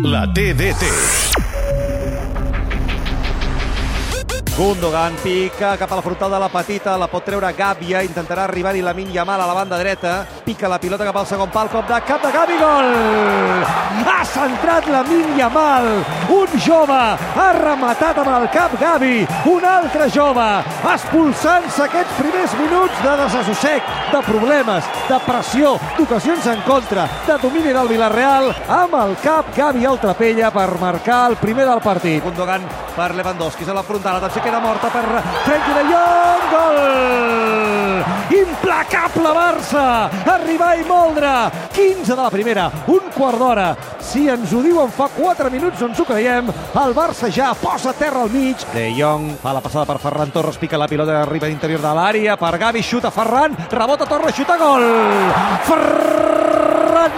La TDT. Gundogan pica cap a la frontal de la petita, la pot treure Gàbia, intentarà arribar-hi la Yamal a la banda dreta, pica la pilota cap al segon pal, cop de cap de Gavi, gol! Centrat la Yamal, un jove, ha rematat amb el cap Gavi, un altre jove, expulsant-se aquests primers minuts de desassossec, de problemes, de pressió, d'ocasions en contra, de domini del Villarreal, amb el cap Gavi al trapella per marcar el primer del partit. Gundogan per Lewandowski, a la frontal, atenció queda morta per Frenkie de Jong, gol! Implacable Barça, arribar i moldre, 15 de la primera, un quart d'hora, si ens ho diuen fa 4 minuts ens ho creiem, el Barça ja posa terra al mig, De Jong fa la passada per Ferran Torres, pica la pilota, arriba a l'interior de l'àrea, per Gavi, xuta Ferran, rebota Torres, xuta, gol! Ferran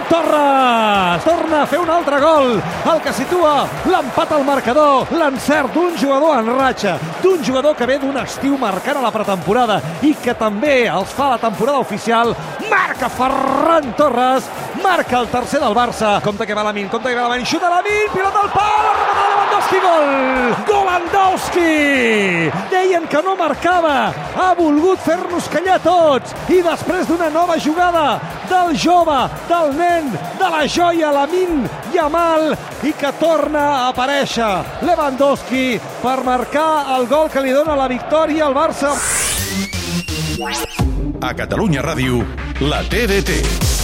Torres. Torna a fer un altre gol, el que situa l'empat al marcador, l'encert d'un jugador en ratxa, d'un jugador que ve d'un estiu marcant a la pretemporada i que també els fa la temporada oficial, marca Ferran Torres, marca el tercer del Barça, compte que va Lamin, compte que va Lamin, xuta Lamin, pilota al pal, remata Lewandowski, gol! Lewandowski! Deien que no marcava, ha volgut fer-nos callar tots. I després d'una nova jugada del jove, del nen, de la joia, Lamin Yamal, i que torna a aparèixer Lewandowski per marcar el gol que li dona la victòria al Barça. A Catalunya Ràdio, la TDT.